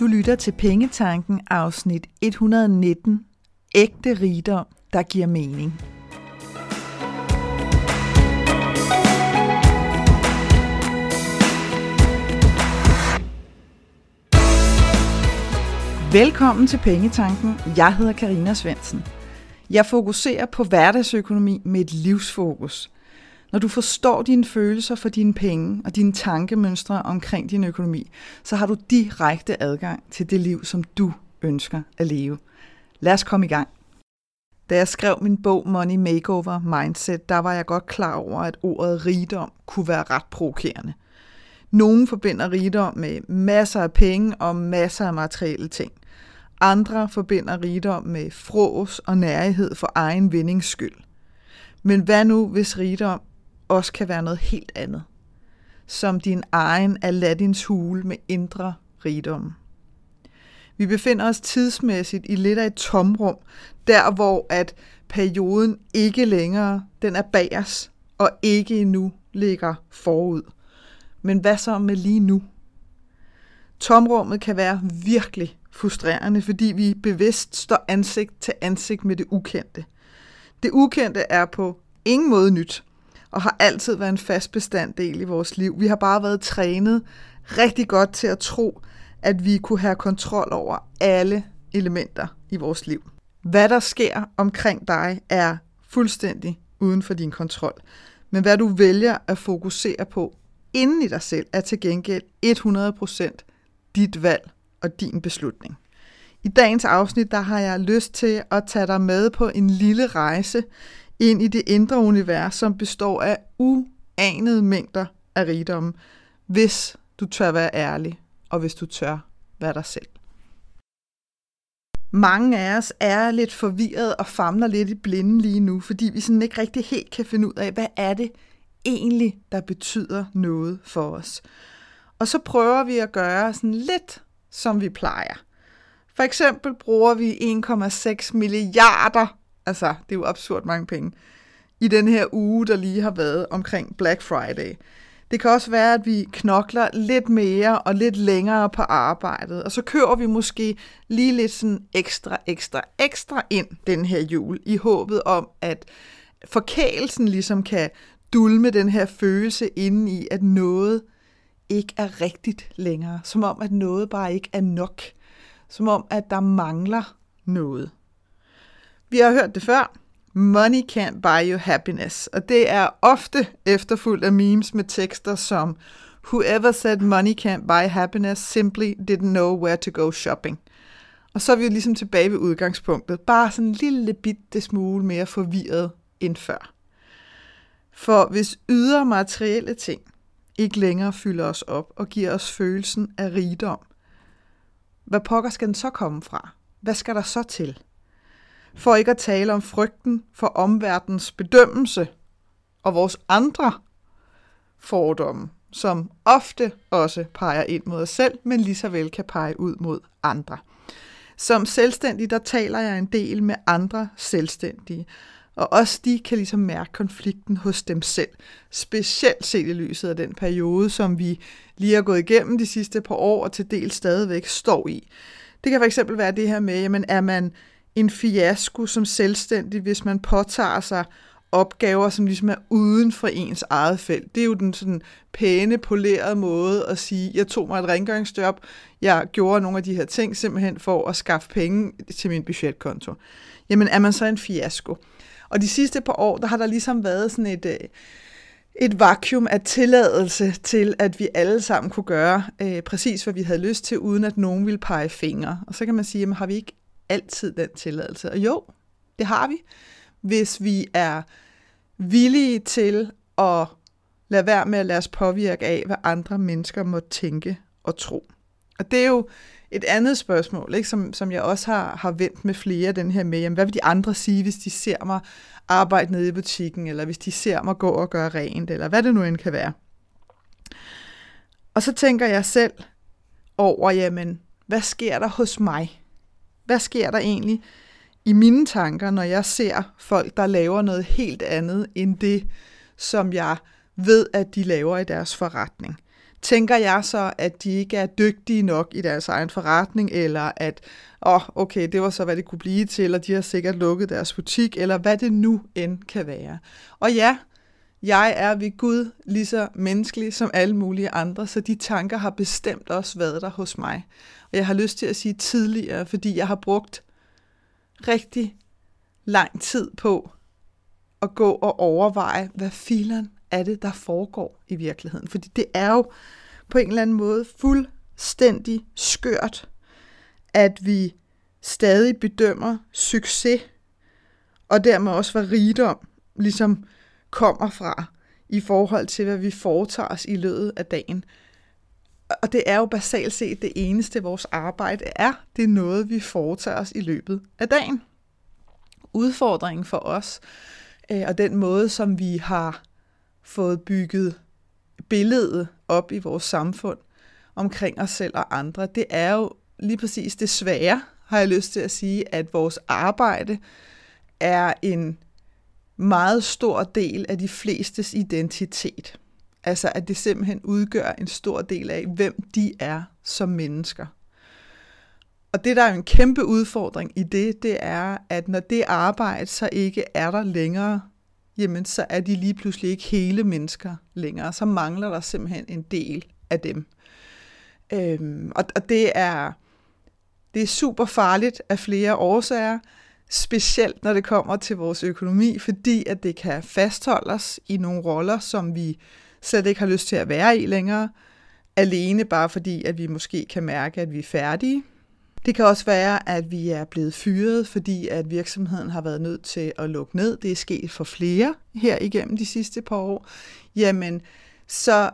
Du lytter til Pengetanken afsnit 119. Ægte rigdom, der giver mening. Velkommen til Pengetanken. Jeg hedder Karina Svensen. Jeg fokuserer på hverdagsøkonomi med et livsfokus. Når du forstår dine følelser for dine penge og dine tankemønstre omkring din økonomi, så har du direkte adgang til det liv, som du ønsker at leve. Lad os komme i gang. Da jeg skrev min bog Money Makeover Mindset, der var jeg godt klar over, at ordet rigdom kunne være ret provokerende. Nogle forbinder rigdom med masser af penge og masser af materielle ting. Andre forbinder rigdom med frås og nærighed for egen vindings skyld. Men hvad nu, hvis rigdom også kan være noget helt andet? Som din egen Aladdins hule med indre rigdom. Vi befinder os tidsmæssigt i lidt af et tomrum, der hvor at perioden ikke længere den er bag os, og ikke endnu ligger forud. Men hvad så med lige nu? Tomrummet kan være virkelig frustrerende, fordi vi bevidst står ansigt til ansigt med det ukendte. Det ukendte er på ingen måde nyt, og har altid været en fast bestanddel i vores liv. Vi har bare været trænet rigtig godt til at tro, at vi kunne have kontrol over alle elementer i vores liv. Hvad der sker omkring dig er fuldstændig uden for din kontrol. Men hvad du vælger at fokusere på inden i dig selv, er til gengæld 100% dit valg og din beslutning. I dagens afsnit, der har jeg lyst til at tage dig med på en lille rejse ind i det indre univers, som består af uanede mængder af rigdom, hvis du tør være ærlig, og hvis du tør være dig selv. Mange af os er lidt forvirret og famler lidt i blinde lige nu, fordi vi sådan ikke rigtig helt kan finde ud af, hvad er det egentlig, der betyder noget for os. Og så prøver vi at gøre sådan lidt, som vi plejer. For eksempel bruger vi 1,6 milliarder, altså det er jo absurd mange penge, i den her uge, der lige har været omkring Black Friday. Det kan også være, at vi knokler lidt mere og lidt længere på arbejdet, og så kører vi måske lige lidt sådan ekstra, ekstra, ekstra ind den her jul, i håbet om, at forkælelsen ligesom kan dulme den her følelse inde i, at noget ikke er rigtigt længere. Som om, at noget bare ikke er nok. Som om, at der mangler noget. Vi har hørt det før. Money can't buy you happiness. Og det er ofte efterfulgt af memes med tekster som Whoever said money can't buy happiness simply didn't know where to go shopping. Og så er vi jo ligesom tilbage ved udgangspunktet. Bare sådan en lille bitte smule mere forvirret end før. For hvis ydre materielle ting ikke længere fylder os op og giver os følelsen af rigdom, hvad pokker skal den så komme fra? Hvad skal der så til? For ikke at tale om frygten for omverdens bedømmelse og vores andre fordomme, som ofte også peger ind mod os selv, men lige så vel kan pege ud mod andre. Som selvstændig, der taler jeg en del med andre selvstændige, og også de kan ligesom mærke konflikten hos dem selv. Specielt set i lyset af den periode, som vi lige har gået igennem de sidste par år, og til del stadigvæk står i. Det kan fx være det her med, jamen er man en fiasko som selvstændig, hvis man påtager sig opgaver, som ligesom er uden for ens eget felt. Det er jo den sådan pæne, polerede måde at sige, jeg tog mig et rengøringsjob, jeg gjorde nogle af de her ting simpelthen for at skaffe penge til min budgetkonto. Jamen er man så en fiasko? Og de sidste par år, der har der ligesom været sådan et, øh, et vakuum af tilladelse til, at vi alle sammen kunne gøre øh, præcis, hvad vi havde lyst til, uden at nogen ville pege fingre. Og så kan man sige, jamen har vi ikke altid den tilladelse? Og jo, det har vi, hvis vi er villige til at lade være med at lade os påvirke af, hvad andre mennesker må tænke og tro. Og det er jo et andet spørgsmål, ikke, som, som jeg også har, har vendt med flere, den her med, jamen, hvad vil de andre sige, hvis de ser mig arbejde nede i butikken, eller hvis de ser mig gå og gøre rent, eller hvad det nu end kan være. Og så tænker jeg selv over, jamen, hvad sker der hos mig? Hvad sker der egentlig i mine tanker, når jeg ser folk, der laver noget helt andet end det, som jeg ved, at de laver i deres forretning? tænker jeg så, at de ikke er dygtige nok i deres egen forretning, eller at, åh, oh, okay, det var så, hvad det kunne blive til, og de har sikkert lukket deres butik, eller hvad det nu end kan være. Og ja, jeg er ved Gud lige så menneskelig som alle mulige andre, så de tanker har bestemt også været der hos mig. Og jeg har lyst til at sige tidligere, fordi jeg har brugt rigtig lang tid på at gå og overveje, hvad filen er det, der foregår i virkeligheden. Fordi det er jo på en eller anden måde fuldstændig skørt, at vi stadig bedømmer succes, og dermed også hvad rigdom ligesom kommer fra i forhold til, hvad vi foretager os i løbet af dagen. Og det er jo basalt set det eneste, vores arbejde er. Det er noget, vi foretager os i løbet af dagen. Udfordringen for os, øh, og den måde, som vi har fået bygget billedet op i vores samfund omkring os selv og andre, det er jo lige præcis det svære, har jeg lyst til at sige, at vores arbejde er en meget stor del af de flestes identitet. Altså at det simpelthen udgør en stor del af, hvem de er som mennesker. Og det, der er en kæmpe udfordring i det, det er, at når det arbejde så ikke er der længere, jamen så er de lige pludselig ikke hele mennesker længere. Så mangler der simpelthen en del af dem. Øhm, og, og det er det er super farligt af flere årsager, specielt når det kommer til vores økonomi, fordi at det kan fastholde os i nogle roller, som vi slet ikke har lyst til at være i længere, alene bare fordi, at vi måske kan mærke, at vi er færdige. Det kan også være, at vi er blevet fyret, fordi at virksomheden har været nødt til at lukke ned. Det er sket for flere her igennem de sidste par år. Jamen, så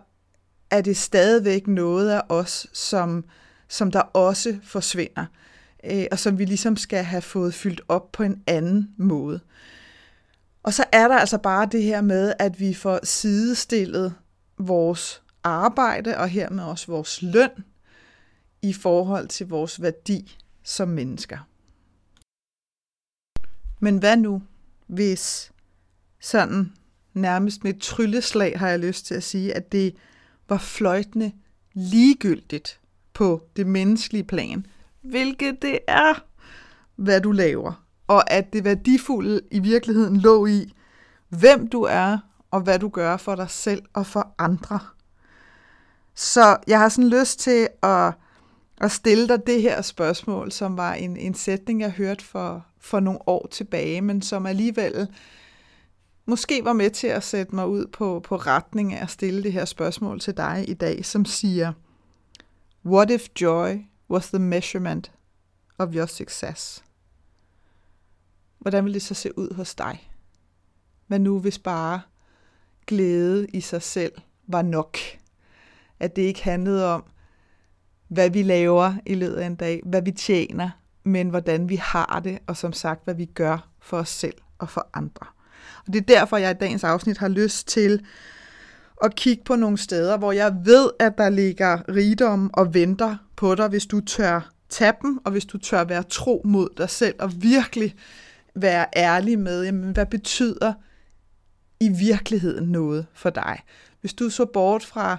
er det stadigvæk noget af os, som, som der også forsvinder, øh, og som vi ligesom skal have fået fyldt op på en anden måde. Og så er der altså bare det her med, at vi får sidestillet vores arbejde og hermed også vores løn i forhold til vores værdi som mennesker. Men hvad nu, hvis sådan nærmest med et trylleslag har jeg lyst til at sige, at det var fløjtende ligegyldigt på det menneskelige plan, hvilket det er, hvad du laver, og at det værdifulde i virkeligheden lå i, hvem du er, og hvad du gør for dig selv og for andre. Så jeg har sådan lyst til at, at stille dig det her spørgsmål, som var en, en sætning, jeg hørte for, for nogle år tilbage, men som alligevel måske var med til at sætte mig ud på, på retning af at stille det her spørgsmål til dig i dag, som siger, What if joy was the measurement of your success? Hvordan vil det så se ud hos dig? Hvad nu hvis bare glæde i sig selv var nok? At det ikke handlede om, hvad vi laver i løbet af en dag, hvad vi tjener, men hvordan vi har det, og som sagt, hvad vi gør for os selv og for andre. Og det er derfor, jeg i dagens afsnit har lyst til og kigge på nogle steder, hvor jeg ved, at der ligger rigdom og venter på dig, hvis du tør tage dem, og hvis du tør være tro mod dig selv, og virkelig være ærlig med, jamen, hvad betyder i virkeligheden noget for dig? Hvis du så bort fra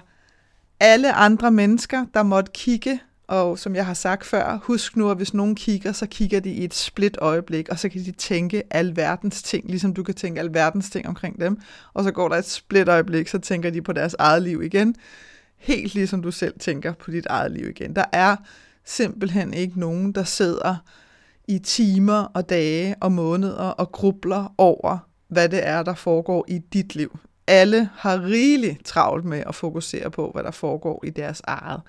alle andre mennesker, der måtte kigge og som jeg har sagt før, husk nu, at hvis nogen kigger, så kigger de i et split øjeblik, og så kan de tænke alverdens ting, ligesom du kan tænke alverdens ting omkring dem. Og så går der et split øjeblik, så tænker de på deres eget liv igen. Helt ligesom du selv tænker på dit eget liv igen. Der er simpelthen ikke nogen, der sidder i timer og dage og måneder og grubler over, hvad det er, der foregår i dit liv. Alle har rigeligt travlt med at fokusere på, hvad der foregår i deres eget.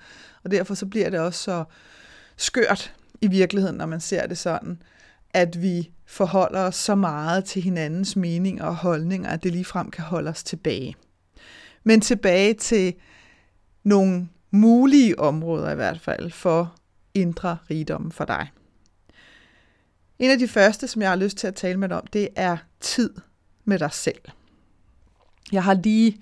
Og derfor så bliver det også så skørt i virkeligheden, når man ser det sådan, at vi forholder os så meget til hinandens meninger og holdninger, at det ligefrem kan holde os tilbage. Men tilbage til nogle mulige områder i hvert fald for indre rigdom for dig. En af de første, som jeg har lyst til at tale med dig om, det er tid med dig selv. Jeg har lige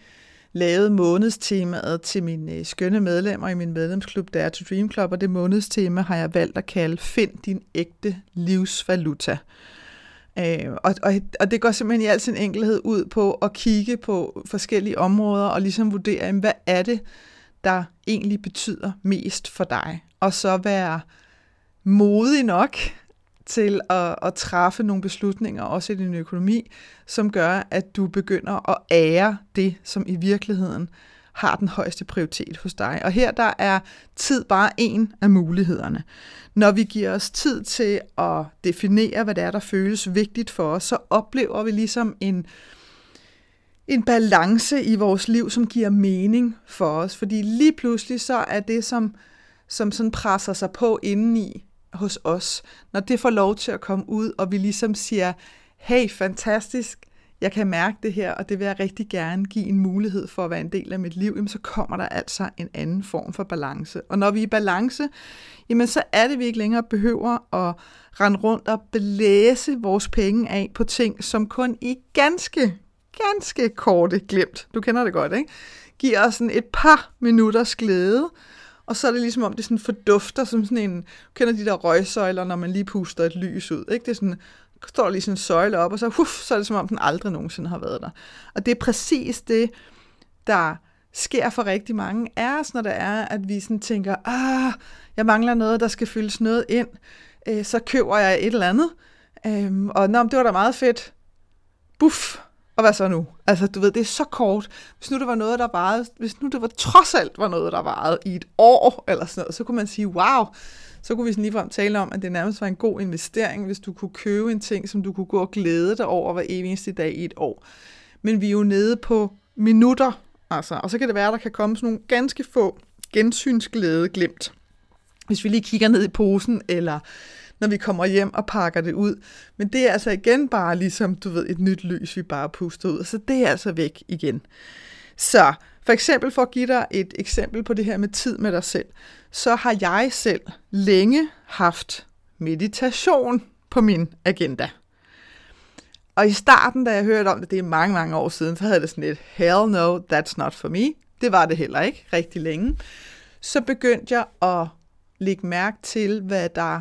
lavet månedstemaet til mine øh, skønne medlemmer i min medlemsklub Dare to Dream Club, og det månedstema har jeg valgt at kalde Find din ægte livsvaluta. Øh, og, og, og det går simpelthen i al sin enkelhed ud på at kigge på forskellige områder og ligesom vurdere, hvad er det, der egentlig betyder mest for dig. Og så være modig nok til at, at træffe nogle beslutninger, også i din økonomi, som gør, at du begynder at ære det, som i virkeligheden har den højeste prioritet hos dig. Og her der er tid bare en af mulighederne. Når vi giver os tid til at definere, hvad det er, der føles vigtigt for os, så oplever vi ligesom en, en balance i vores liv, som giver mening for os. Fordi lige pludselig så er det, som, som sådan presser sig på indeni hos os, når det får lov til at komme ud, og vi ligesom siger, hey, fantastisk, jeg kan mærke det her, og det vil jeg rigtig gerne give en mulighed for at være en del af mit liv, jamen så kommer der altså en anden form for balance. Og når vi er i balance, jamen så er det, vi ikke længere behøver at rende rundt og blæse vores penge af på ting, som kun i ganske, ganske korte glemt, du kender det godt, ikke? giver os sådan et par minutters glæde, og så er det ligesom om, det sådan fordufter som sådan en, kender de der røgsøjler, når man lige puster et lys ud, ikke? Det er sådan, står lige sådan en søjle op, og så, huff, så er det som om, den aldrig nogensinde har været der. Og det er præcis det, der sker for rigtig mange af os, når det er, at vi sådan tænker, ah, jeg mangler noget, der skal fyldes noget ind, øh, så køber jeg et eller andet, øh, og nå, det var da meget fedt. Buff, og hvad så nu? Altså, du ved, det er så kort. Hvis nu det var noget, der varede, hvis nu det var trods alt var noget, der varede i et år, eller sådan noget, så kunne man sige, wow, så kunne vi sådan ligefrem tale om, at det nærmest var en god investering, hvis du kunne købe en ting, som du kunne gå og glæde dig over hver eneste dag i et år. Men vi er jo nede på minutter, altså, og så kan det være, at der kan komme sådan nogle ganske få gensynsglæde glemt. Hvis vi lige kigger ned i posen, eller når vi kommer hjem og pakker det ud. Men det er altså igen bare ligesom, du ved, et nyt lys, vi bare puster ud. Så det er altså væk igen. Så for eksempel for at give dig et eksempel på det her med tid med dig selv, så har jeg selv længe haft meditation på min agenda. Og i starten, da jeg hørte om det, det er mange, mange år siden, så havde det sådan et, hell no, that's not for me. Det var det heller ikke rigtig længe. Så begyndte jeg at lægge mærke til, hvad der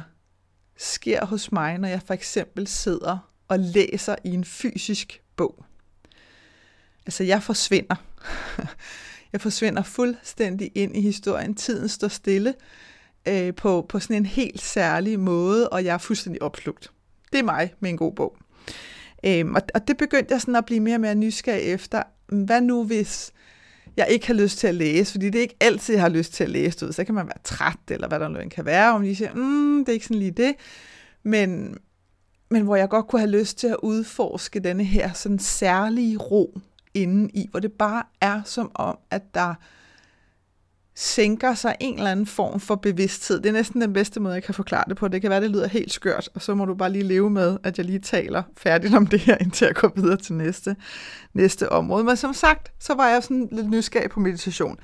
sker hos mig, når jeg for eksempel sidder og læser i en fysisk bog. Altså, jeg forsvinder. Jeg forsvinder fuldstændig ind i historien. Tiden står stille øh, på, på sådan en helt særlig måde, og jeg er fuldstændig opslugt. Det er mig med en god bog. Øhm, og, og det begyndte jeg sådan at blive mere og mere nysgerrig efter. Hvad nu hvis jeg ikke har lyst til at læse? Fordi det er ikke altid, jeg har lyst til at læse ud. Så kan man være træt, eller hvad der nu kan være, om de siger, mm, det er ikke sådan lige det. Men, men hvor jeg godt kunne have lyst til at udforske denne her sådan særlige ro, inden i, hvor det bare er som om, at der sænker sig en eller anden form for bevidsthed. Det er næsten den bedste måde, jeg kan forklare det på. Det kan være, det lyder helt skørt, og så må du bare lige leve med, at jeg lige taler færdigt om det her, indtil jeg går videre til næste, næste område. Men som sagt, så var jeg sådan lidt nysgerrig på meditation.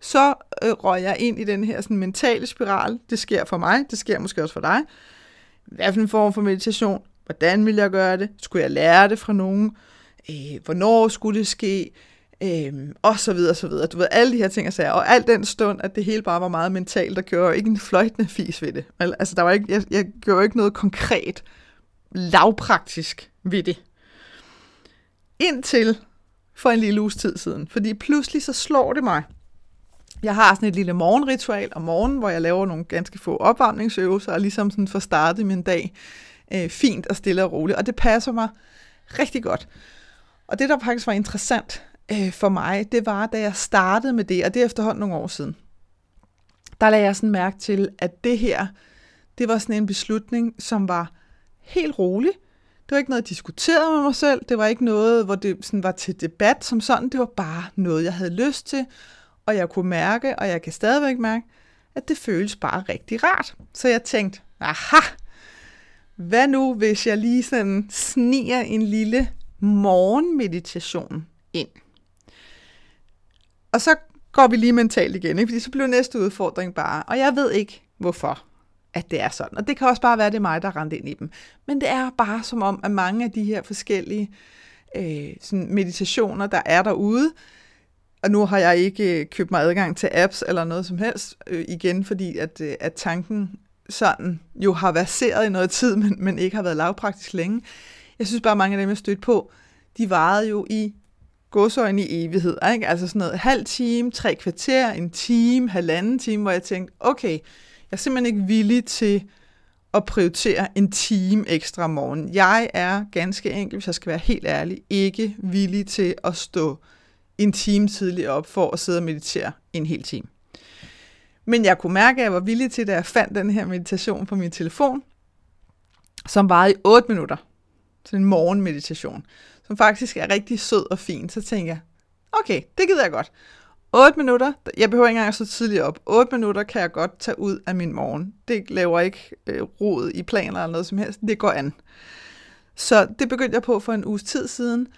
Så øh, røg jeg ind i den her sådan, mentale spiral. Det sker for mig, det sker måske også for dig. Hvad for en form for meditation? Hvordan vil jeg gøre det? Skulle jeg lære det fra nogen? øh, hvornår skulle det ske, øh, og så videre, så videre. Du ved, alle de her ting, og sager. og alt den stund, at det hele bare var meget mentalt, der gjorde ikke en fløjtende fis ved det. Altså, der var ikke, jeg, jeg gjorde ikke noget konkret, lavpraktisk ved det. Indtil for en lille uges tid siden, fordi pludselig så slår det mig, jeg har sådan et lille morgenritual om morgenen, hvor jeg laver nogle ganske få opvarmningsøvelser, og ligesom sådan får startet min dag øh, fint og stille og roligt. Og det passer mig rigtig godt. Og det, der faktisk var interessant øh, for mig, det var, da jeg startede med det, og det er efterhånden nogle år siden, der lagde jeg sådan mærke til, at det her, det var sådan en beslutning, som var helt rolig. Det var ikke noget, jeg diskuterede med mig selv. Det var ikke noget, hvor det sådan var til debat som sådan. Det var bare noget, jeg havde lyst til. Og jeg kunne mærke, og jeg kan stadigvæk mærke, at det føles bare rigtig rart. Så jeg tænkte, aha, hvad nu, hvis jeg lige sådan sniger en lille morgenmeditation ind. Og så går vi lige mentalt igen, ikke? fordi så bliver næste udfordring bare, og jeg ved ikke hvorfor, at det er sådan. Og det kan også bare være, at det er mig, der er ind i dem. Men det er bare som om, at mange af de her forskellige øh, sådan meditationer, der er derude, og nu har jeg ikke øh, købt mig adgang til apps eller noget som helst øh, igen, fordi at, øh, at tanken sådan jo har verseret i noget tid, men, men ikke har været lavpraktisk længe. Jeg synes bare, mange af dem, jeg stødt på, de varede jo i godsøjne i evighed. Ikke? Altså sådan noget halv time, tre kvarter, en time, halvanden time, hvor jeg tænkte, okay, jeg er simpelthen ikke villig til at prioritere en time ekstra om morgenen. Jeg er ganske enkelt, hvis jeg skal være helt ærlig, ikke villig til at stå en time tidligere op for at sidde og meditere en hel time. Men jeg kunne mærke, at jeg var villig til, da jeg fandt den her meditation på min telefon, som varede i 8 minutter. Sådan en morgenmeditation, som faktisk er rigtig sød og fin. Så tænker jeg, okay, det gider jeg godt. 8 minutter, jeg behøver ikke engang at stå tidligt op. 8 minutter kan jeg godt tage ud af min morgen. Det laver ikke øh, rod i planer eller noget som helst. Det går an. Så det begyndte jeg på for en uges tid siden.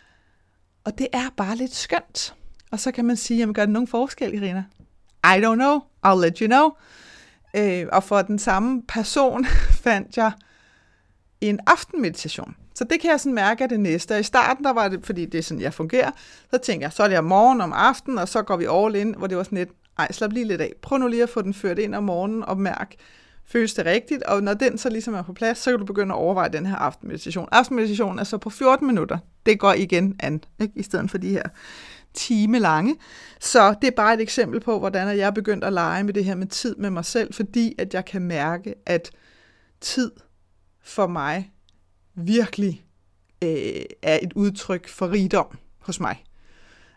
Og det er bare lidt skønt. Og så kan man sige, jamen gør det nogen forskel, Irina? I don't know. I'll let you know. Øh, og for den samme person fandt jeg en aftenmeditation. Så det kan jeg sådan mærke af det næste. Og i starten, der var det, fordi det er sådan, jeg fungerer, så tænker jeg, så er det om morgen om aften, og så går vi all in, hvor det var sådan lidt, ej, slap lige lidt af. Prøv nu lige at få den ført ind om morgenen og mærk, føles det rigtigt? Og når den så ligesom er på plads, så kan du begynde at overveje den her aftenmeditation. Aftenmeditation er så på 14 minutter. Det går igen an, ikke? i stedet for de her time lange. Så det er bare et eksempel på, hvordan jeg er begyndt at lege med det her med tid med mig selv, fordi at jeg kan mærke, at tid for mig virkelig øh, er et udtryk for rigdom hos mig.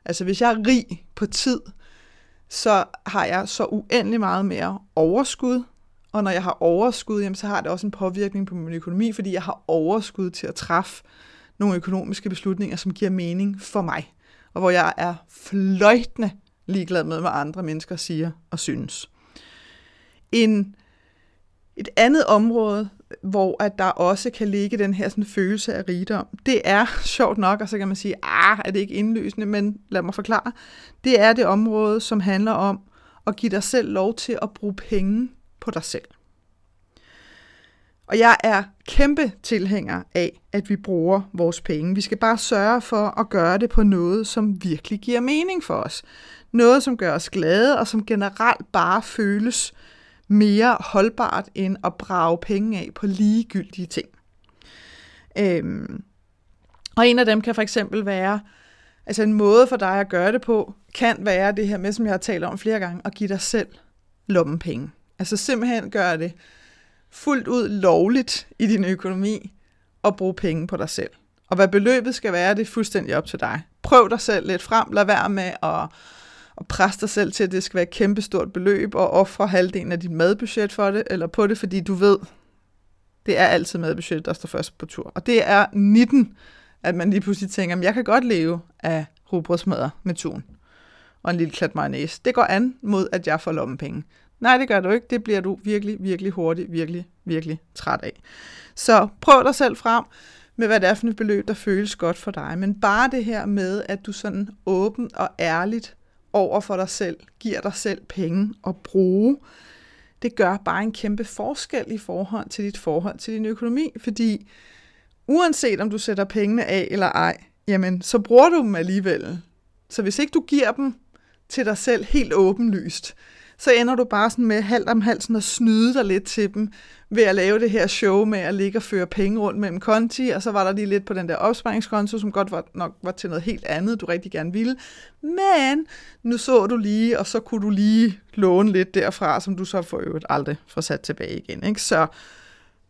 Altså hvis jeg er rig på tid, så har jeg så uendelig meget mere overskud, og når jeg har overskud, jamen, så har det også en påvirkning på min økonomi, fordi jeg har overskud til at træffe nogle økonomiske beslutninger, som giver mening for mig, og hvor jeg er fløjtende ligeglad med, hvad andre mennesker siger og synes. En, et andet område, hvor at der også kan ligge den her sådan, følelse af rigdom. Det er sjovt nok, og så kan man sige, ah, er det ikke indlysende, men lad mig forklare. Det er det område, som handler om at give dig selv lov til at bruge penge på dig selv. Og jeg er kæmpe tilhænger af, at vi bruger vores penge. Vi skal bare sørge for at gøre det på noget, som virkelig giver mening for os. Noget, som gør os glade, og som generelt bare føles mere holdbart end at brage penge af på ligegyldige ting. Øhm, og en af dem kan for eksempel være, altså en måde for dig at gøre det på, kan være det her med, som jeg har talt om flere gange, at give dig selv lommepenge. Altså simpelthen gøre det fuldt ud lovligt i din økonomi at bruge penge på dig selv. Og hvad beløbet skal være, det er fuldstændig op til dig. Prøv dig selv lidt frem. Lad være med at og presse dig selv til, at det skal være et kæmpestort beløb, og ofre halvdelen af dit madbudget for det, eller på det, fordi du ved, det er altid madbudget, der står først på tur. Og det er 19, at man lige pludselig tænker, at jeg kan godt leve af rugbrødsmadder med tun og en lille klat mayonnaise. Det går an mod, at jeg får lommepenge. Nej, det gør du ikke. Det bliver du virkelig, virkelig hurtigt, virkelig, virkelig træt af. Så prøv dig selv frem med, hvad det er for et beløb, der føles godt for dig. Men bare det her med, at du sådan åben og ærligt over for dig selv, giver dig selv penge at bruge, det gør bare en kæmpe forskel i forhold til dit forhold til din økonomi, fordi uanset om du sætter pengene af eller ej, jamen så bruger du dem alligevel. Så hvis ikke du giver dem til dig selv helt åbenlyst, så ender du bare sådan med halvt om halsen at snyde dig lidt til dem, ved at lave det her show med at ligge og føre penge rundt mellem konti, og så var der lige lidt på den der opsparingskonto, som godt var, nok var til noget helt andet, du rigtig gerne ville. Men nu så du lige, og så kunne du lige låne lidt derfra, som du så for øvrigt aldrig får sat tilbage igen. Ikke? Så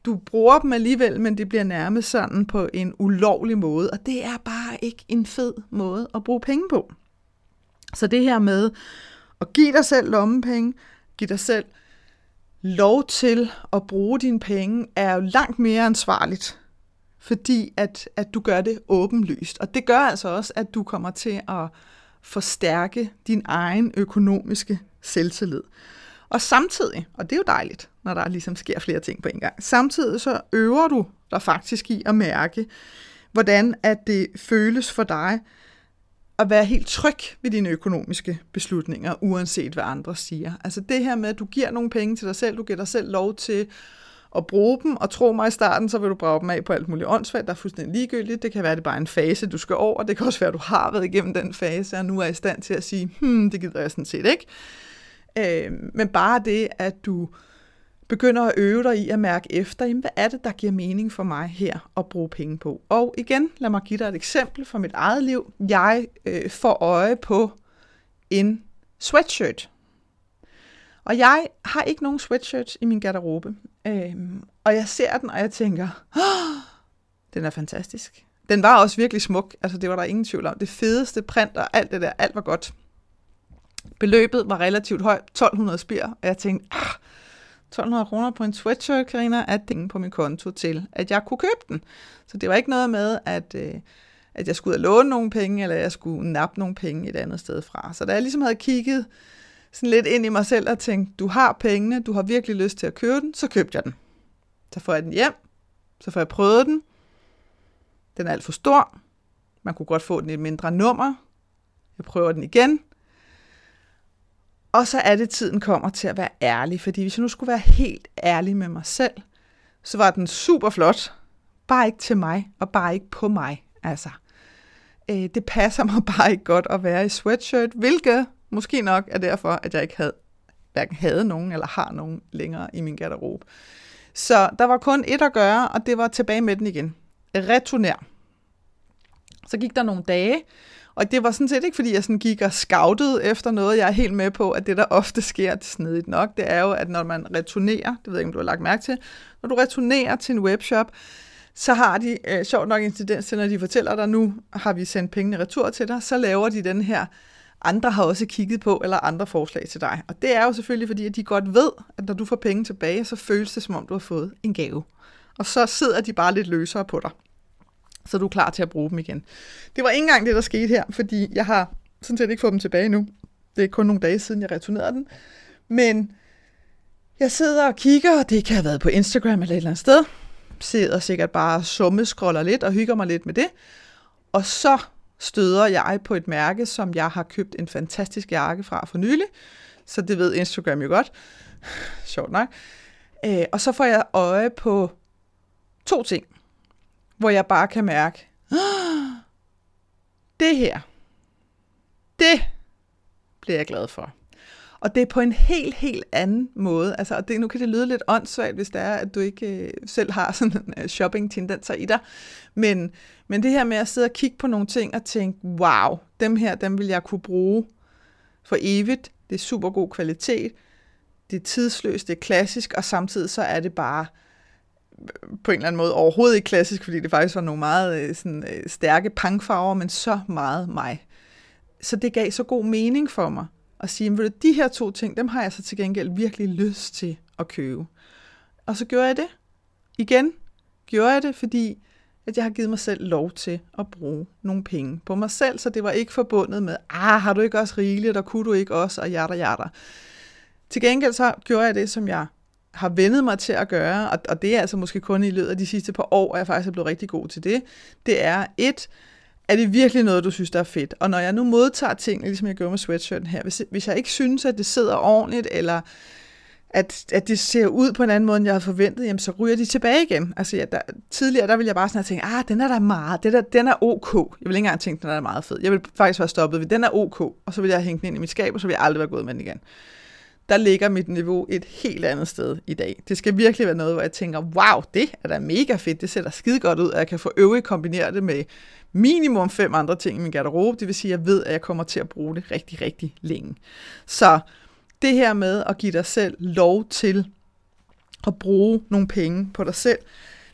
du bruger dem alligevel, men det bliver nærmest sådan på en ulovlig måde, og det er bare ikke en fed måde at bruge penge på. Så det her med at give dig selv lommepenge, give dig selv lov til at bruge dine penge, er jo langt mere ansvarligt, fordi at, at du gør det åbenlyst. Og det gør altså også, at du kommer til at forstærke din egen økonomiske selvtillid. Og samtidig, og det er jo dejligt, når der ligesom sker flere ting på en gang, samtidig så øver du dig faktisk i at mærke, hvordan at det føles for dig at være helt tryg ved dine økonomiske beslutninger, uanset hvad andre siger. Altså det her med, at du giver nogle penge til dig selv, du giver dig selv lov til at bruge dem, og tro mig i starten, så vil du brage dem af på alt muligt åndssvagt, der er fuldstændig ligegyldigt. Det kan være, at det bare er en fase, du skal over. Det kan også være, at du har været igennem den fase, og nu er i stand til at sige, hmm, det gider jeg sådan set ikke. Øh, men bare det, at du begynder at øve dig i at mærke efter, jamen, hvad er det, der giver mening for mig her at bruge penge på. Og igen, lad mig give dig et eksempel fra mit eget liv. Jeg øh, får øje på en sweatshirt. Og jeg har ikke nogen sweatshirts i min garderobe. Øhm, og jeg ser den, og jeg tænker, oh, den er fantastisk. Den var også virkelig smuk, altså det var der ingen tvivl om. Det fedeste print og alt det der, alt var godt. Beløbet var relativt højt, 1200 spir, og jeg tænkte, ah, 1200 kroner på en sweatshirt, Karina, at penge på min konto til, at jeg kunne købe den. Så det var ikke noget med, at, øh, at jeg skulle låne nogle penge, eller jeg skulle nappe nogle penge et andet sted fra. Så da jeg ligesom havde kigget sådan lidt ind i mig selv og tænkt, du har pengene, du har virkelig lyst til at købe den, så købte jeg den. Så får jeg den hjem, så får jeg prøvet den. Den er alt for stor. Man kunne godt få den i et mindre nummer. Jeg prøver den igen. Og så er det, tiden kommer til at være ærlig, fordi hvis jeg nu skulle være helt ærlig med mig selv, så var den super flot, bare ikke til mig, og bare ikke på mig. Altså, øh, det passer mig bare ikke godt at være i sweatshirt, hvilket måske nok er derfor, at jeg ikke havde, hverken havde nogen eller har nogen længere i min garderobe. Så der var kun et at gøre, og det var tilbage med den igen. Returner. Så gik der nogle dage, og det var sådan set ikke, fordi jeg sådan gik og scoutede efter noget. Jeg er helt med på, at det, der ofte sker snedigt nok, det er jo, at når man returnerer, det ved jeg ikke, om du har lagt mærke til, når du returnerer til en webshop, så har de, øh, sjovt nok en tendens til, når de fortæller dig, nu har vi sendt pengene retur til dig, så laver de den her, andre har også kigget på, eller andre forslag til dig. Og det er jo selvfølgelig, fordi at de godt ved, at når du får penge tilbage, så føles det, som om du har fået en gave. Og så sidder de bare lidt løsere på dig så du er klar til at bruge dem igen. Det var ikke engang det, der skete her, fordi jeg har sådan set ikke fået dem tilbage nu. Det er kun nogle dage siden, jeg returnerede den. Men jeg sidder og kigger, og det kan have været på Instagram eller et eller andet sted. Sidder sikkert bare og scroller lidt og hygger mig lidt med det. Og så støder jeg på et mærke, som jeg har købt en fantastisk jakke fra for nylig. Så det ved Instagram jo godt. Sjovt nok. Øh, og så får jeg øje på to ting hvor jeg bare kan mærke, ah, det her, det bliver jeg glad for. Og det er på en helt, helt anden måde. Altså, og det, nu kan det lyde lidt åndssvagt, hvis det er, at du ikke øh, selv har sådan en øh, shopping-tendenser i dig. Men, men det her med at sidde og kigge på nogle ting og tænke, wow, dem her, dem vil jeg kunne bruge for evigt. Det er super god kvalitet. Det er tidsløst, det er klassisk, og samtidig så er det bare på en eller anden måde overhovedet ikke klassisk, fordi det faktisk var nogle meget øh, sådan, øh, stærke pangfarver, men så meget mig. Så det gav så god mening for mig at sige, at de her to ting, dem har jeg så til gengæld virkelig lyst til at købe. Og så gjorde jeg det. Igen gjorde jeg det, fordi at jeg har givet mig selv lov til at bruge nogle penge på mig selv, så det var ikke forbundet med, ah, har du ikke også rigeligt, og kunne du ikke også, og jatter, jatter. Til gengæld så gjorde jeg det, som jeg har vendet mig til at gøre, og, og det er altså måske kun i løbet af de sidste par år, at jeg faktisk er blevet rigtig god til det, det er et, er det virkelig noget, du synes, der er fedt? Og når jeg nu modtager ting, ligesom jeg gør med sweatshirten her, hvis, hvis jeg ikke synes, at det sidder ordentligt, eller at, at det ser ud på en anden måde, end jeg havde forventet, jamen, så ryger de tilbage igen. Altså, ja, der, tidligere, der ville jeg bare sådan tænke, ah, den er der meget, den, der, den er ok. Jeg vil ikke engang tænke, den er meget fed. Jeg vil faktisk være stoppet ved, den er ok, og så vil jeg hænge den ind i mit skab, og så ville jeg aldrig være gået med den igen der ligger mit niveau et helt andet sted i dag. Det skal virkelig være noget, hvor jeg tænker, wow, det er da mega fedt, det ser da skide godt ud, at jeg kan få øvrigt kombinere det med minimum fem andre ting i min garderobe. Det vil sige, at jeg ved, at jeg kommer til at bruge det rigtig, rigtig længe. Så det her med at give dig selv lov til at bruge nogle penge på dig selv,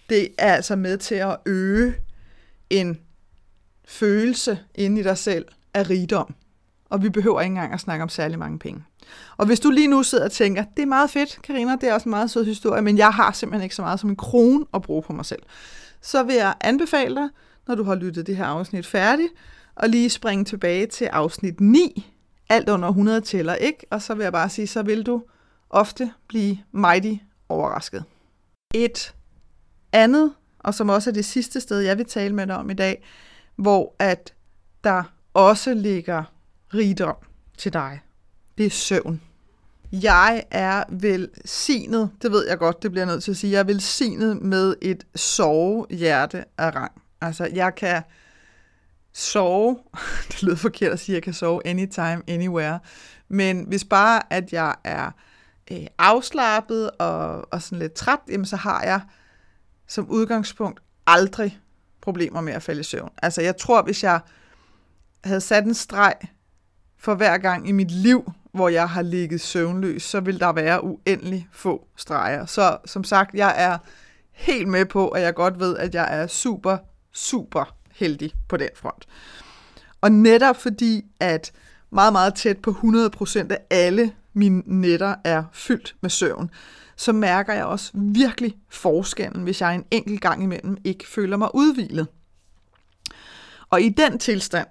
det er altså med til at øge en følelse inde i dig selv af rigdom. Og vi behøver ikke engang at snakke om særlig mange penge. Og hvis du lige nu sidder og tænker, det er meget fedt, Karina, det er også en meget sød historie, men jeg har simpelthen ikke så meget som en krone at bruge på mig selv, så vil jeg anbefale dig, når du har lyttet det her afsnit færdigt, og lige springe tilbage til afsnit 9, alt under 100 tæller, ikke? Og så vil jeg bare sige, så vil du ofte blive mighty overrasket. Et andet, og som også er det sidste sted, jeg vil tale med dig om i dag, hvor at der også ligger rigdom til dig det er søvn. Jeg er velsignet, det ved jeg godt, det bliver jeg nødt til at sige, jeg er velsignet med et sovehjerte af rang. Altså, jeg kan sove, det lyder forkert at sige, at jeg kan sove anytime, anywhere, men hvis bare, at jeg er øh, afslappet og, og sådan lidt træt, jamen så har jeg som udgangspunkt aldrig problemer med at falde i søvn. Altså jeg tror, hvis jeg havde sat en streg for hver gang i mit liv, hvor jeg har ligget søvnløs, så vil der være uendelig få streger. Så som sagt, jeg er helt med på, at jeg godt ved, at jeg er super, super heldig på den front. Og netop fordi, at meget, meget tæt på 100% af alle mine nætter er fyldt med søvn, så mærker jeg også virkelig forskellen, hvis jeg en enkelt gang imellem ikke føler mig udvilet. Og i den tilstand,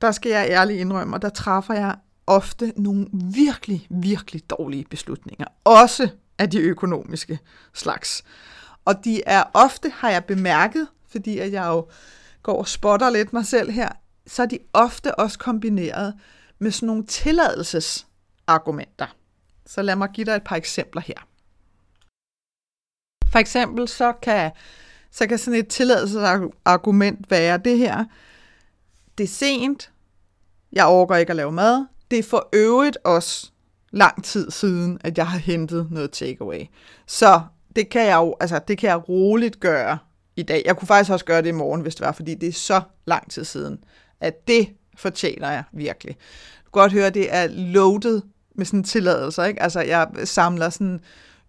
der skal jeg ærligt indrømme, og der træffer jeg ofte nogle virkelig, virkelig dårlige beslutninger. Også af de økonomiske slags. Og de er ofte, har jeg bemærket, fordi at jeg jo går og spotter lidt mig selv her, så er de ofte også kombineret med sådan nogle tilladelsesargumenter. Så lad mig give dig et par eksempler her. For eksempel så kan, så kan sådan et tilladelsesargument være det her. Det er sent, jeg overgår ikke at lave mad, det er for øvrigt også lang tid siden, at jeg har hentet noget takeaway. Så det kan jeg jo, altså det kan jeg roligt gøre i dag. Jeg kunne faktisk også gøre det i morgen, hvis det var, fordi det er så lang tid siden, at det fortjener jeg virkelig. Du kan godt høre, det er loaded med sådan tilladelser, ikke? Altså jeg samler sådan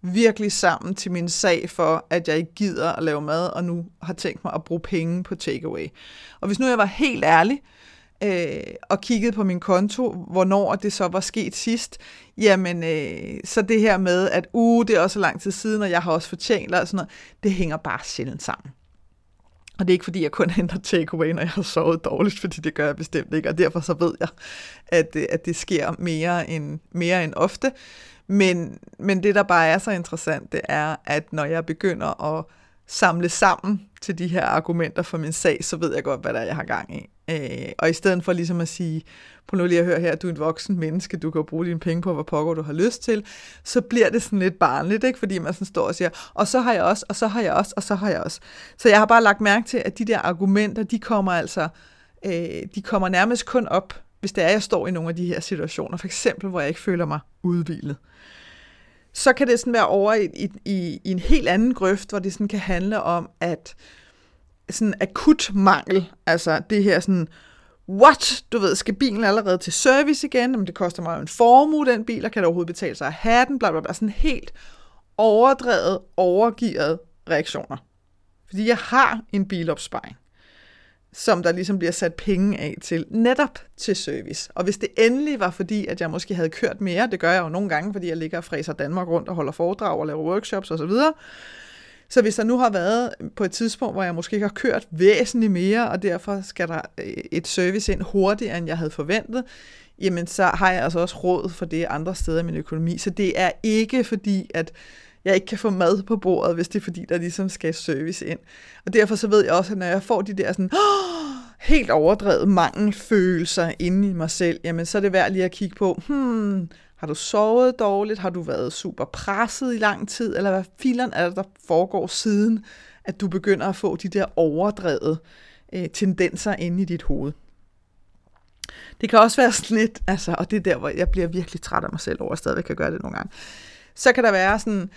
virkelig sammen til min sag for, at jeg ikke gider at lave mad, og nu har tænkt mig at bruge penge på takeaway. Og hvis nu jeg var helt ærlig, øh, og kiggede på min konto, hvornår det så var sket sidst, jamen øh, så det her med, at uh, det er også lang tid siden, og jeg har også fortjent og sådan noget, det hænger bare sjældent sammen. Og det er ikke fordi, jeg kun henter takeaway, når jeg har sovet dårligt, fordi det gør jeg bestemt ikke, og derfor så ved jeg, at, øh, at det sker mere end, mere end ofte. Men, men det, der bare er så interessant, det er, at når jeg begynder at samle sammen til de her argumenter for min sag, så ved jeg godt, hvad der er, jeg har gang i. Øh, og i stedet for ligesom at sige, på nu lige at høre her, du er en voksen menneske, du kan bruge dine penge på, hvad pokker du har lyst til, så bliver det sådan lidt barnligt, ikke? fordi man sådan står og siger, og så har jeg også, og så har jeg også, og så har jeg også. Så jeg har bare lagt mærke til, at de der argumenter, de kommer altså, øh, de kommer nærmest kun op, hvis det er, jeg står i nogle af de her situationer, for eksempel, hvor jeg ikke føler mig udvilet. Så kan det sådan være over i, i, i, i en helt anden grøft, hvor det sådan kan handle om, at sådan akut mangel, altså det her sådan, what, du ved, skal bilen allerede til service igen, men det koster mig jo en formue, den bil, og kan det overhovedet betale sig at have den, bla bla bla, sådan helt overdrevet, overgivet reaktioner. Fordi jeg har en bilopsparing, som der ligesom bliver sat penge af til, netop til service. Og hvis det endelig var fordi, at jeg måske havde kørt mere, det gør jeg jo nogle gange, fordi jeg ligger og fræser Danmark rundt og holder foredrag og laver workshops osv., så hvis der nu har været på et tidspunkt, hvor jeg måske ikke har kørt væsentligt mere, og derfor skal der øh, et service ind hurtigere, end jeg havde forventet, jamen så har jeg altså også råd for det andre steder i min økonomi. Så det er ikke fordi, at jeg ikke kan få mad på bordet, hvis det er fordi, der ligesom skal service ind. Og derfor så ved jeg også, at når jeg får de der sådan, oh, helt overdrevet mangelfølelser inde i mig selv, jamen så er det værd lige at kigge på, hmm, har du sovet dårligt? Har du været super presset i lang tid? Eller hvad filen er det, der foregår siden, at du begynder at få de der overdrevet øh, tendenser inde i dit hoved? Det kan også være sådan lidt, altså, og det er der, hvor jeg bliver virkelig træt af mig selv over, at stadigvæk kan gøre det nogle gange. Så kan der være sådan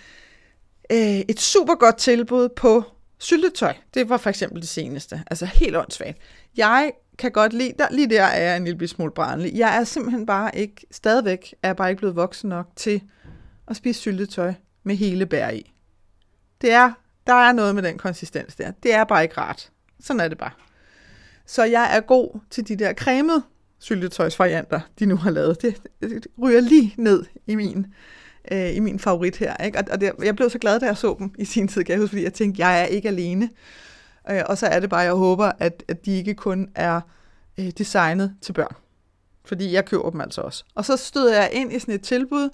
øh, et super godt tilbud på syltetøj. Det var for eksempel det seneste. Altså helt åndssvagt. Jeg kan godt lide, der, lige der er jeg en lille smule brændelig. Jeg er simpelthen bare ikke, stadigvæk er jeg bare ikke blevet voksen nok til at spise syltetøj med hele bær i. Det er, der er noget med den konsistens der. Det er bare ikke rart. Sådan er det bare. Så jeg er god til de der cremede syltetøjsvarianter, de nu har lavet. Det, det ryger lige ned i min, øh, i min favorit her. Ikke? Og, og det, jeg blev så glad, da jeg så dem i sin tid, kan jeg huske, fordi jeg tænkte, jeg er ikke alene. Øh, og så er det bare, jeg håber, at, at de ikke kun er øh, designet til børn. Fordi jeg køber dem altså også. Og så støder jeg ind i sådan et tilbud,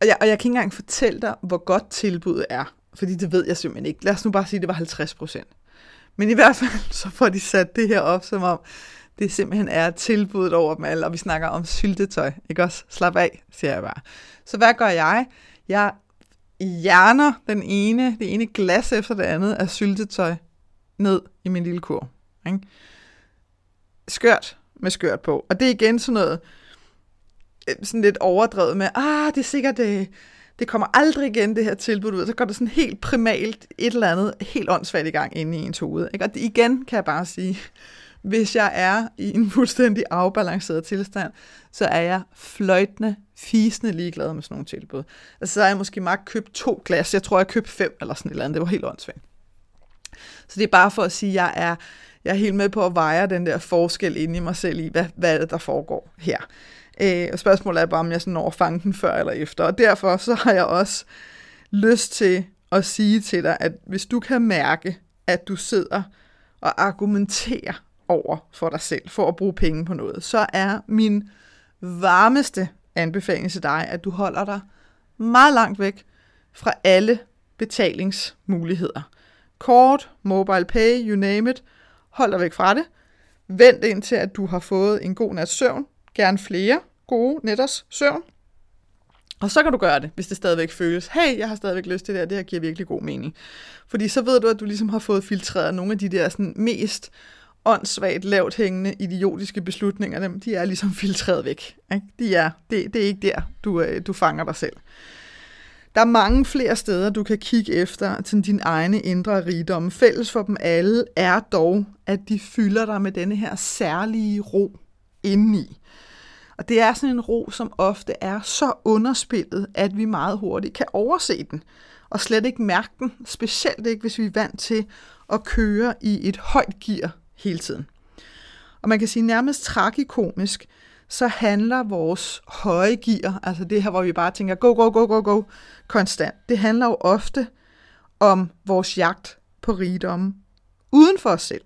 og jeg, og jeg kan ikke engang fortælle dig, hvor godt tilbuddet er. Fordi det ved jeg simpelthen ikke. Lad os nu bare sige, at det var 50 procent. Men i hvert fald, så får de sat det her op, som om det simpelthen er tilbuddet over dem alle, og vi snakker om syltetøj. Ikke også? Slap af, siger jeg bare. Så hvad gør jeg? Jeg hjerner den ene, det ene glas efter det andet af syltetøj ned i min lille kur. Ikke? Skørt med skørt på. Og det er igen sådan noget, øh, sådan lidt overdrevet med, ah, det er sikkert, det, det kommer aldrig igen, det her tilbud ud. Så går det sådan helt primalt et eller andet helt åndssvagt i gang inde i ens hoved. Ikke? Og igen kan jeg bare sige, hvis jeg er i en fuldstændig afbalanceret tilstand, så er jeg fløjtende, fisende ligeglad med sådan nogle tilbud. Altså, så har jeg måske magt købt to glas. Jeg tror, jeg købte fem eller sådan et eller andet. Det var helt åndssvagt. Så det er bare for at sige, at jeg er, jeg er helt med på at veje den der forskel inde i mig selv i, hvad, hvad er det, der foregår her. Øh, og spørgsmålet er bare, om jeg sådan når at fange den før eller efter. Og derfor så har jeg også lyst til at sige til dig, at hvis du kan mærke, at du sidder og argumenterer over for dig selv, for at bruge penge på noget, så er min varmeste anbefaling til dig, at du holder dig meget langt væk fra alle betalingsmuligheder. Kort, mobile pay, you name it. Hold dig væk fra det. Vent indtil, at du har fået en god nats søvn. Gerne flere gode netters søvn. Og så kan du gøre det, hvis det stadigvæk føles, hey, jeg har stadigvæk lyst til det her, det her giver virkelig god mening. Fordi så ved du, at du ligesom har fået filtreret nogle af de der sådan, mest åndssvagt lavt hængende idiotiske beslutninger, dem, de er ligesom filtreret væk. Ikke? De er, det, det er ikke der, du, øh, du fanger dig selv. Der er mange flere steder, du kan kigge efter til din egne indre rigdom. Fælles for dem alle er dog, at de fylder dig med denne her særlige ro indeni. Og det er sådan en ro, som ofte er så underspillet, at vi meget hurtigt kan overse den, og slet ikke mærke den, specielt ikke hvis vi er vant til at køre i et højt gear hele tiden. Og man kan sige nærmest tragikomisk, så handler vores høje gear, altså det her, hvor vi bare tænker, go, go, go, go, go, konstant, det handler jo ofte om vores jagt på rigdom uden for os selv.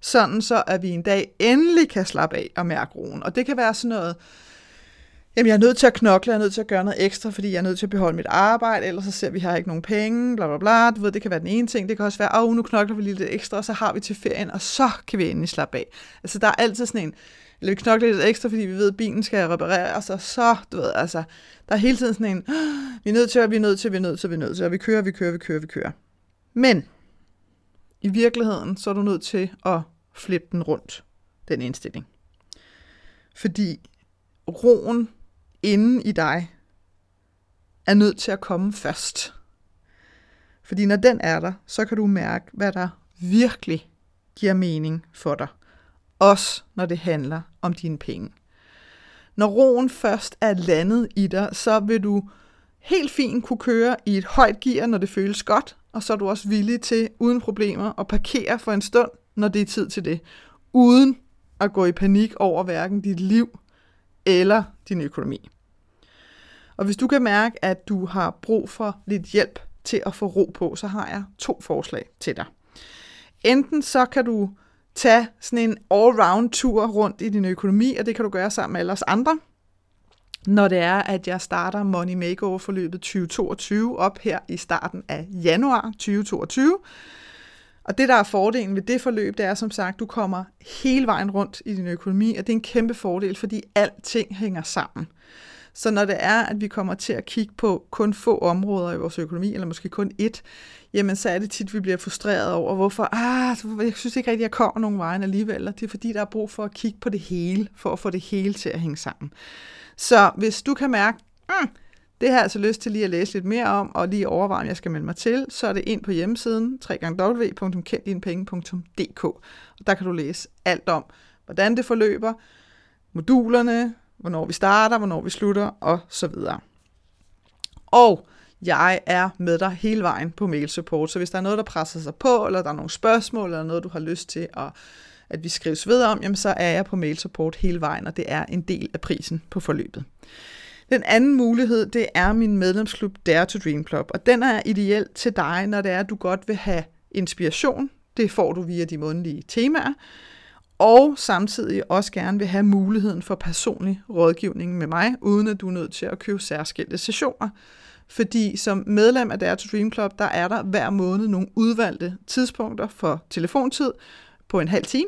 Sådan så, at vi en dag endelig kan slappe af og mærke roen. Og det kan være sådan noget, jamen jeg er nødt til at knokle, jeg er nødt til at gøre noget ekstra, fordi jeg er nødt til at beholde mit arbejde, ellers så ser vi, at vi har ikke nogen penge, bla bla bla. Du ved, det kan være den ene ting. Det kan også være, åh, oh, nu knokler vi lige lidt ekstra, og så har vi til ferien, og så kan vi endelig slappe af. Altså der er altid sådan en, eller vi knokler lidt ekstra, fordi vi ved, at bilen skal repareres, altså, og så, du ved, altså, der er hele tiden sådan en, vi er nødt til, vi er nødt til, vi er nødt til, vi er nødt til, og vi kører, vi kører, vi kører, vi kører. Men i virkeligheden, så er du nødt til at flippe den rundt, den indstilling. Fordi roen inden i dig er nødt til at komme først. Fordi når den er der, så kan du mærke, hvad der virkelig giver mening for dig. Også når det handler om dine penge. Når roen først er landet i dig, så vil du helt fint kunne køre i et højt gear, når det føles godt, og så er du også villig til, uden problemer, at parkere for en stund, når det er tid til det, uden at gå i panik over hverken dit liv eller din økonomi. Og hvis du kan mærke, at du har brug for lidt hjælp til at få ro på, så har jeg to forslag til dig. Enten så kan du tage sådan en all-round tur rundt i din økonomi, og det kan du gøre sammen med alle os andre, når det er, at jeg starter Money Makeover-forløbet 2022 op her i starten af januar 2022. Og det, der er fordelen ved det forløb, det er som sagt, du kommer hele vejen rundt i din økonomi, og det er en kæmpe fordel, fordi alting hænger sammen. Så når det er, at vi kommer til at kigge på kun få områder i vores økonomi, eller måske kun ét, jamen så er det tit, at vi bliver frustreret over, hvorfor, ah, jeg synes ikke rigtig, jeg kommer nogen vejen alligevel, og det er fordi, der er brug for at kigge på det hele, for at få det hele til at hænge sammen. Så hvis du kan mærke, mm, det har jeg altså lyst til lige at læse lidt mere om, og lige overveje, om jeg skal melde mig til, så er det ind på hjemmesiden www.kenddinepenge.dk. Og der kan du læse alt om, hvordan det forløber, modulerne, hvornår vi starter, hvornår vi slutter, og så videre. Og jeg er med dig hele vejen på mail support, så hvis der er noget, der presser sig på, eller der er nogle spørgsmål, eller noget, du har lyst til at, at vi skrives videre om, jamen så er jeg på mail support hele vejen, og det er en del af prisen på forløbet. Den anden mulighed, det er min medlemsklub Dare to Dream Club, og den er ideel til dig, når det er, at du godt vil have inspiration. Det får du via de månedlige temaer, og samtidig også gerne vil have muligheden for personlig rådgivning med mig, uden at du er nødt til at købe særskilte sessioner. Fordi som medlem af Dare to Dream Club, der er der hver måned nogle udvalgte tidspunkter for telefontid på en halv time,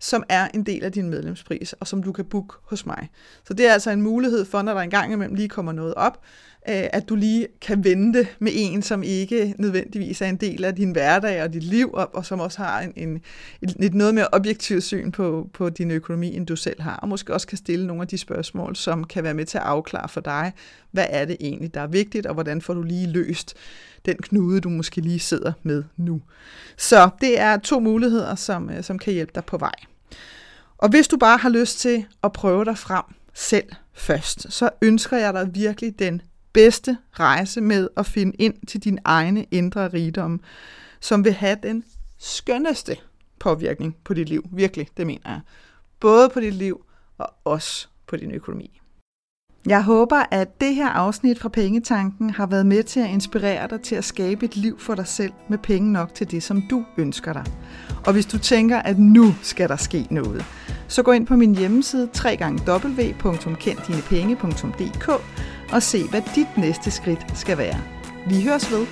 som er en del af din medlemspris, og som du kan booke hos mig. Så det er altså en mulighed for, når der engang imellem lige kommer noget op, Øh, at du lige kan vente med en, som ikke nødvendigvis er en del af din hverdag og dit liv, og, og som også har en, en, et, noget mere objektivt syn på, på din økonomi, end du selv har, og måske også kan stille nogle af de spørgsmål, som kan være med til at afklare for dig, hvad er det egentlig, der er vigtigt, og hvordan får du lige løst den knude, du måske lige sidder med nu. Så det er to muligheder, som, øh, som kan hjælpe dig på vej. Og hvis du bare har lyst til at prøve dig frem selv først, så ønsker jeg dig virkelig den bedste rejse med at finde ind til din egne indre rigdom, som vil have den skønneste påvirkning på dit liv. Virkelig, det mener jeg. Både på dit liv og også på din økonomi. Jeg håber, at det her afsnit fra Pengetanken har været med til at inspirere dig til at skabe et liv for dig selv med penge nok til det, som du ønsker dig. Og hvis du tænker, at nu skal der ske noget, så gå ind på min hjemmeside www.kenddinepenge.dk og se, hvad dit næste skridt skal være. Vi høres ved.